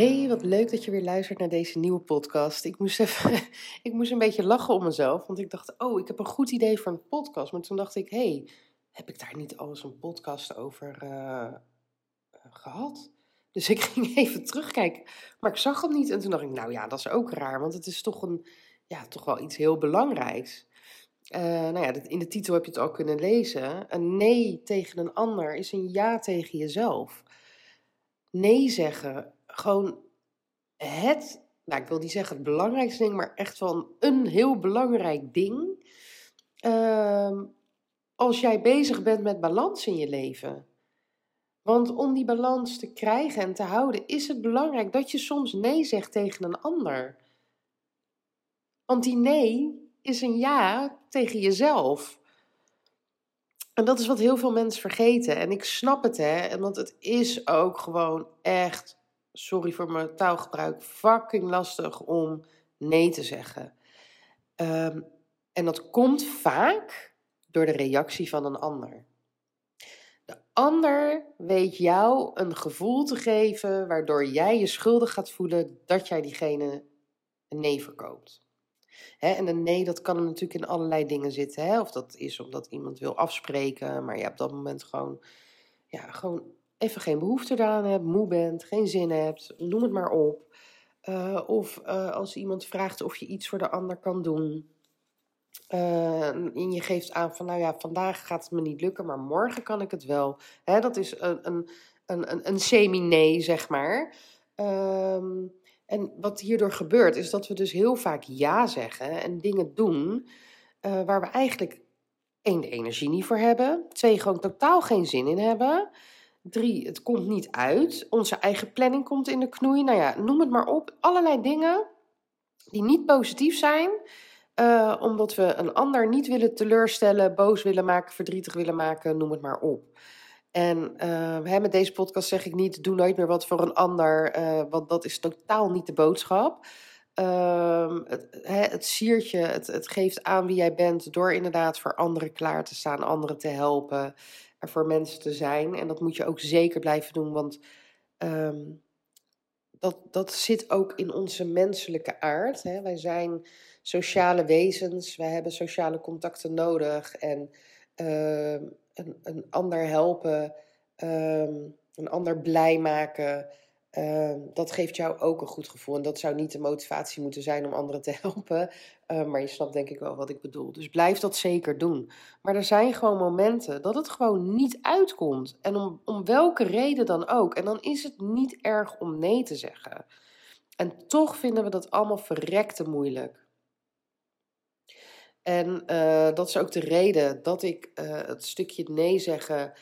Hey, wat leuk dat je weer luistert naar deze nieuwe podcast. Ik moest, even, ik moest een beetje lachen om mezelf, want ik dacht, oh, ik heb een goed idee voor een podcast. Maar toen dacht ik, hey, heb ik daar niet al eens een podcast over uh, gehad? Dus ik ging even terugkijken, maar ik zag het niet. En toen dacht ik, nou ja, dat is ook raar, want het is toch, een, ja, toch wel iets heel belangrijks. Uh, nou ja, in de titel heb je het al kunnen lezen. Een nee tegen een ander is een ja tegen jezelf. Nee zeggen gewoon het, nou ik wil niet zeggen het belangrijkste ding, maar echt van een heel belangrijk ding. Uh, als jij bezig bent met balans in je leven. Want om die balans te krijgen en te houden, is het belangrijk dat je soms nee zegt tegen een ander. Want die nee is een ja tegen jezelf. En dat is wat heel veel mensen vergeten. En ik snap het, hè. Want het is ook gewoon echt sorry voor mijn taalgebruik, fucking lastig om nee te zeggen. Ehm, en dat komt vaak door de reactie van een ander. De ander weet jou een gevoel te geven waardoor jij je schuldig gaat voelen dat jij diegene een nee verkoopt. en een nee, dat kan natuurlijk in allerlei dingen zitten. Of dat is omdat iemand wil afspreken, maar je hebt op dat moment gewoon, ja, gewoon even geen behoefte eraan hebt, moe bent, geen zin hebt, noem het maar op. Uh, of uh, als iemand vraagt of je iets voor de ander kan doen. Uh, en je geeft aan van, nou ja, vandaag gaat het me niet lukken, maar morgen kan ik het wel. Hè, dat is een, een, een, een semi-nee, zeg maar. Um, en wat hierdoor gebeurt, is dat we dus heel vaak ja zeggen en dingen doen waar we eigenlijk één, de energie niet voor hebben. Twee, gewoon totaal geen zin in hebben. Drie, het komt niet uit. Onze eigen planning komt in de knoei. Nou ja, noem het maar op. Allerlei dingen die niet positief zijn. Uh, omdat we een ander niet willen teleurstellen, boos willen maken, verdrietig willen maken, noem het maar op. En uh, hè, met deze podcast zeg ik niet, doe nooit meer wat voor een ander, uh, want dat is totaal niet de boodschap. Ehm, het, het siertje, het, het geeft aan wie jij bent door inderdaad voor anderen klaar te staan, anderen te helpen er voor mensen te zijn. En dat moet je ook zeker blijven doen, want um, dat, dat zit ook in onze menselijke aard. Hè. Wij zijn sociale wezens, wij hebben sociale contacten nodig. En uh, een, een ander helpen, een ander blij maken. Uh, dat geeft jou ook een goed gevoel. En dat zou niet de motivatie moeten zijn om anderen te helpen. Uh, maar je snapt denk ik wel wat ik bedoel. Dus blijf dat zeker doen. Maar er zijn gewoon momenten dat het gewoon niet uitkomt. En om, om welke reden dan ook. En dan is het niet erg om nee te zeggen. En toch vinden we dat allemaal verrekte moeilijk. En uh, dat is ook de reden dat ik het stukje nee zeggen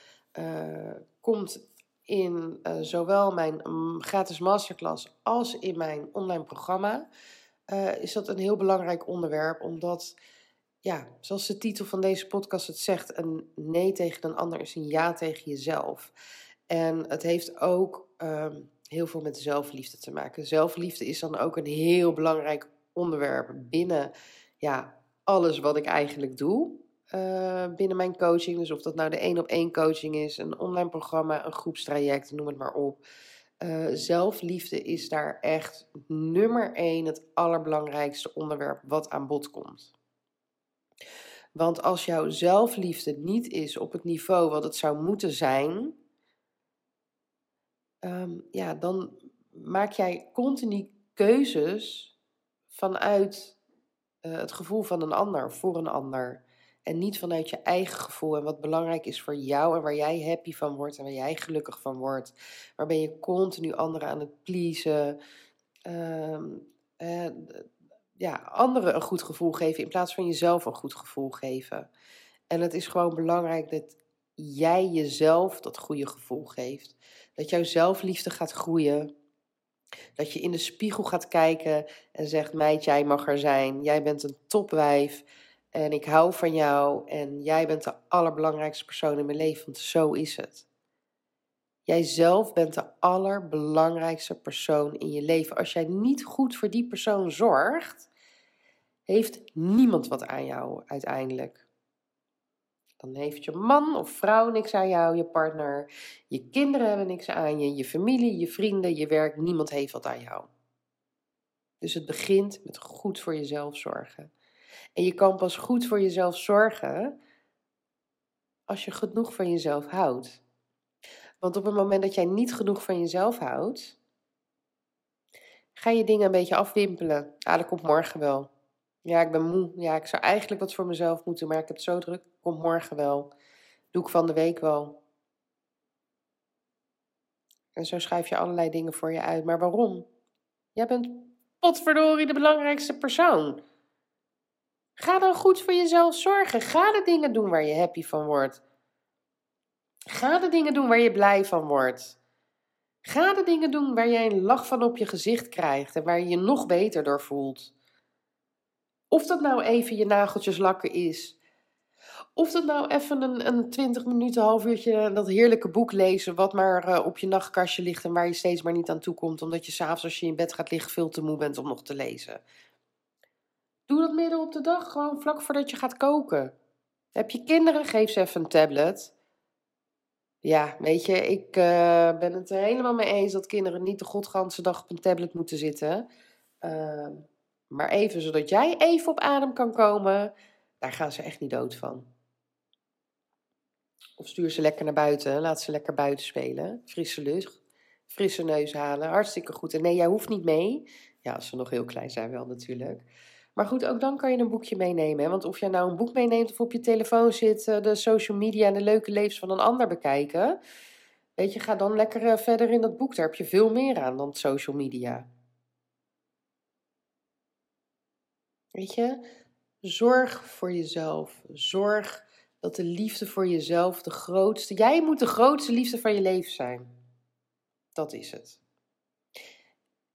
komt in uh, zowel mijn um, gratis masterclass als in mijn online programma, uh, is dat een heel belangrijk onderwerp, omdat, ja, zoals de titel van deze podcast het zegt, een nee tegen een ander is een ja tegen jezelf. En het heeft ook um, heel veel met zelfliefde te maken. Zelfliefde is dan ook een heel belangrijk onderwerp binnen ja, alles wat ik eigenlijk doe. Uh, binnen mijn coaching. Dus of dat nou de één op één coaching is, een online programma, een groepstraject, noem het maar op. Uh, zelfliefde is daar echt nummer één, het allerbelangrijkste onderwerp wat aan bod komt. Want als jouw zelfliefde niet is op het niveau wat het zou moeten zijn, um, ja, dan maak jij continu keuzes vanuit uh, het gevoel van een ander, voor een ander. En niet vanuit je eigen gevoel en wat belangrijk is voor jou en waar jij happy van wordt en waar jij gelukkig van wordt. Waar ben je continu anderen aan het pleasen. Uh, ja, anderen een goed gevoel geven in plaats van jezelf een goed gevoel geven. En het is gewoon belangrijk dat jij jezelf dat goede gevoel geeft. Dat jouw zelfliefde gaat groeien. Dat je in de spiegel gaat kijken en zegt: Meid, jij mag er zijn. Jij bent een topwijf. En ik hou van jou en jij bent de allerbelangrijkste persoon in mijn leven, want zo is het. Jijzelf bent de allerbelangrijkste persoon in je leven. Als jij niet goed voor die persoon zorgt, heeft niemand wat aan jou uiteindelijk. Dan heeft je man of vrouw niks aan jou, je partner, je kinderen hebben niks aan je, je familie, je vrienden, je werk, niemand heeft wat aan jou. Dus het begint met goed voor jezelf zorgen. En je kan pas goed voor jezelf zorgen als je genoeg van jezelf houdt. Want op het moment dat jij niet genoeg van jezelf houdt, ga je dingen een beetje afwimpelen. Ah, dat komt morgen wel. Ja, ik ben moe. Ja, ik zou eigenlijk wat voor mezelf moeten, maar ik heb het zo druk. Komt morgen wel. Doe ik van de week wel. En zo schrijf je allerlei dingen voor je uit. Maar waarom? Jij bent potverdorie de belangrijkste persoon. Ga dan goed voor jezelf zorgen. Ga de dingen doen waar je happy van wordt. Ga de dingen doen waar je blij van wordt. Ga de dingen doen waar jij een lach van op je gezicht krijgt en waar je je nog beter door voelt. Of dat nou even je nageltjes lakken is. Of dat nou even een, een 20 minuten, half uurtje dat heerlijke boek lezen, wat maar uh, op je nachtkastje ligt en waar je steeds maar niet aan toe komt, omdat je s'avonds als je in bed gaat liggen veel te moe bent om nog te lezen. Doe dat midden op de dag, gewoon vlak voordat je gaat koken. Heb je kinderen, geef ze even een tablet. Ja, weet je, ik uh, ben het er helemaal mee eens dat kinderen niet de godganse dag op een tablet moeten zitten. Uh, maar even zodat jij even op adem kan komen, daar gaan ze echt niet dood van. Of stuur ze lekker naar buiten, laat ze lekker buiten spelen. Frisse lucht, frisse neus halen, hartstikke goed. En nee, jij hoeft niet mee. Ja, als ze nog heel klein zijn wel natuurlijk. Maar goed, ook dan kan je een boekje meenemen. Hè? Want of jij nou een boek meeneemt of op je telefoon zit, eh, de social media en de leuke levens van een ander bekijken. Weet je, ga dan lekker eh, verder in dat boek. Daar heb je veel meer aan dan social media. Weet je, zorg voor jezelf. Zorg dat de liefde voor jezelf de grootste. Jij moet de grootste liefde van je leven zijn. Dat is het.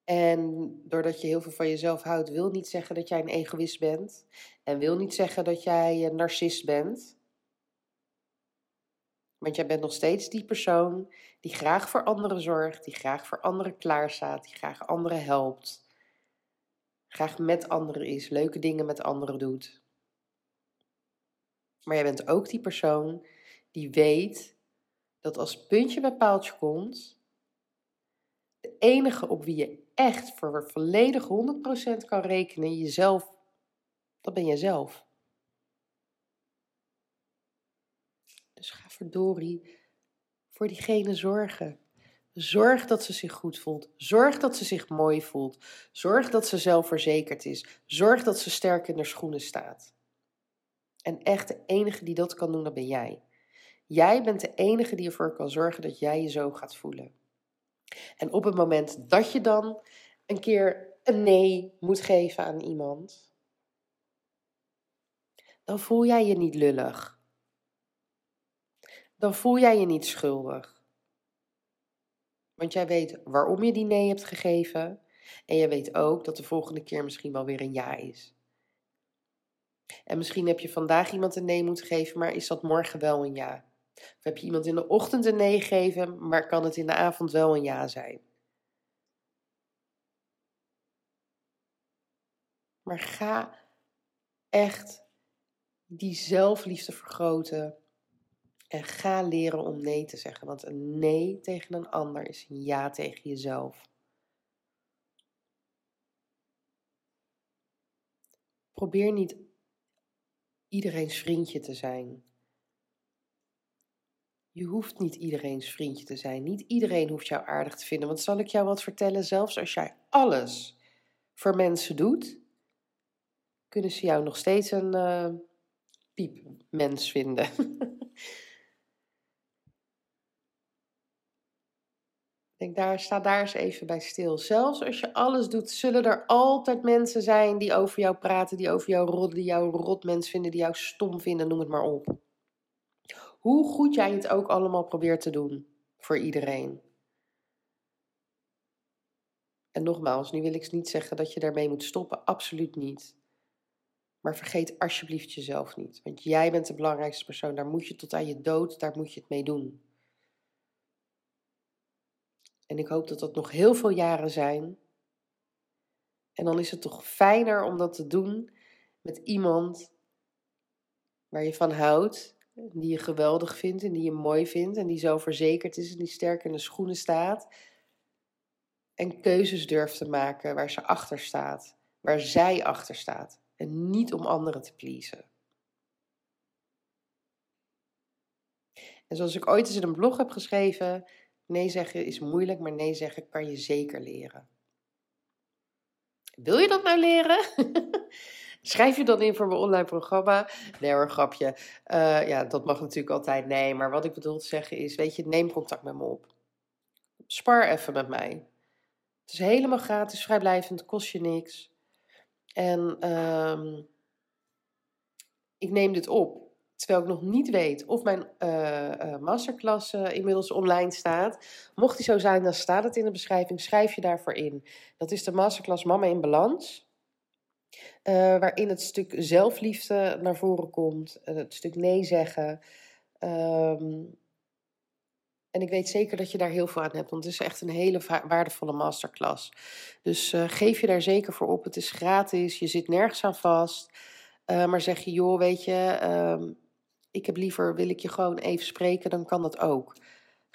En doordat je heel veel van jezelf houdt, wil niet zeggen dat jij een egoïst bent. En wil niet zeggen dat jij een narcist bent. Want jij bent nog steeds die persoon die graag voor anderen zorgt, die graag voor anderen klaarstaat, die graag anderen helpt. Graag met anderen is, leuke dingen met anderen doet. Maar jij bent ook die persoon die weet dat als puntje bij paaltje komt, de enige op wie je echt voor volledig 100% kan rekenen, jezelf, dat ben jezelf. Dus ga verdorie voor diegene zorgen. Zorg dat ze zich goed voelt. Zorg dat ze zich mooi voelt. Zorg dat ze zelfverzekerd is. Zorg dat ze sterk in haar schoenen staat. En echt de enige die dat kan doen, dat ben jij. Jij bent de enige die ervoor kan zorgen dat jij je zo gaat voelen. En op het moment dat je dan een keer een nee moet geven aan iemand, dan voel jij je niet lullig. Dan voel jij je niet schuldig. Want jij weet waarom je die nee hebt gegeven. En je weet ook dat de volgende keer misschien wel weer een ja is. En misschien heb je vandaag iemand een nee moeten geven, maar is dat morgen wel een ja? Of heb je iemand in de ochtend een nee gegeven, maar kan het in de avond wel een ja zijn? Maar ga echt die zelfliefde vergroten. En ga leren om nee te zeggen. Want een nee tegen een ander is een ja tegen jezelf. Probeer niet iedereen's vriendje te zijn. Je hoeft niet iedereen's vriendje te zijn. Niet iedereen hoeft jou aardig te vinden. Want zal ik jou wat vertellen? Zelfs als jij alles voor mensen doet, kunnen ze jou nog steeds een uh, piepmens vinden. Denk daar, sta daar eens even bij stil. Zelfs als je alles doet, zullen er altijd mensen zijn die over jou praten, die over jou rodden, die jou rotmens vinden, die jou stom vinden, noem het maar op. Hoe goed jij het ook allemaal probeert te doen voor iedereen. En nogmaals, nu wil ik niet zeggen dat je daarmee moet stoppen, absoluut niet. Maar vergeet alsjeblieft jezelf niet. Want jij bent de belangrijkste persoon. Daar moet je tot aan je dood, daar moet je het mee doen. En ik hoop dat dat nog heel veel jaren zijn. En dan is het toch fijner om dat te doen met iemand waar je van houdt, die je geweldig vindt en die je mooi vindt en die zo verzekerd is en die sterk in de schoenen staat. En keuzes durft te maken waar ze achter staat, waar zij achter staat. En niet om anderen te pleasen. En zoals ik ooit eens in een blog heb geschreven, nee zeggen is moeilijk, maar nee zeggen kan je zeker leren. Wil je dat nou leren? Schrijf je dan in voor mijn online programma? Nee hoor, grapje. Uh, ja, dat mag natuurlijk altijd nee. Maar wat ik bedoel te zeggen is, weet je, neem contact met me op. Spar even met mij. Het is helemaal gratis, vrijblijvend, kost je niks. En um, ik neem dit op terwijl ik nog niet weet of mijn uh, uh, masterclass uh, inmiddels online staat. Mocht die zo zijn, dan staat het in de beschrijving. Schrijf je daarvoor in. Dat is de masterclass Mama in Balans. Waarin het stuk zelfliefde naar voren komt. het stuk nee zeggen. Um, en ik weet zeker dat je daar heel veel aan hebt, want het is echt een hele waardevolle masterclass. Dus uh, geef je daar zeker voor op. Het is gratis, je zit nergens aan vast. Maar zeg je, joh, weet je, uh, ik heb liever, wil ik je gewoon even spreken, dan kan dat ook.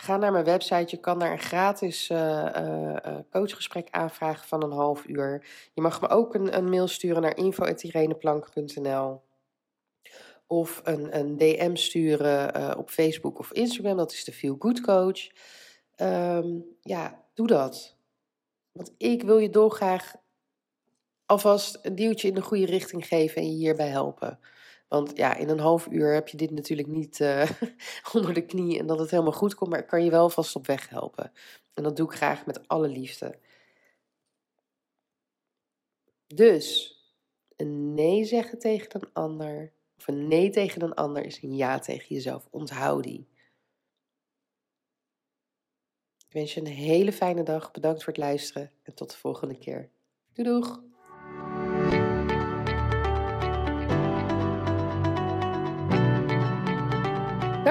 Ga naar mijn website, je kan daar een gratis uh, coachgesprek aanvragen van een half uur. Je mag me ook een, een mail sturen naar info.ireneplank.nl of een, een DM sturen op Facebook of Instagram. Dat is de Feel Good Coach. Um, ja, doe dat. Want ik wil je dolgraag alvast een duwtje in de goede richting geven en je hierbij helpen. Want ja, in een half uur heb je dit natuurlijk niet uh, onder de knie en dat het helemaal goed komt, maar ik kan je wel vast op weg helpen. En dat doe ik graag met alle liefde. Dus, een nee zeggen tegen een ander of een nee tegen een ander is een ja tegen jezelf. Onthoud die. Ik wens je een hele fijne dag. Bedankt voor het luisteren en tot de volgende keer. Doei doeg!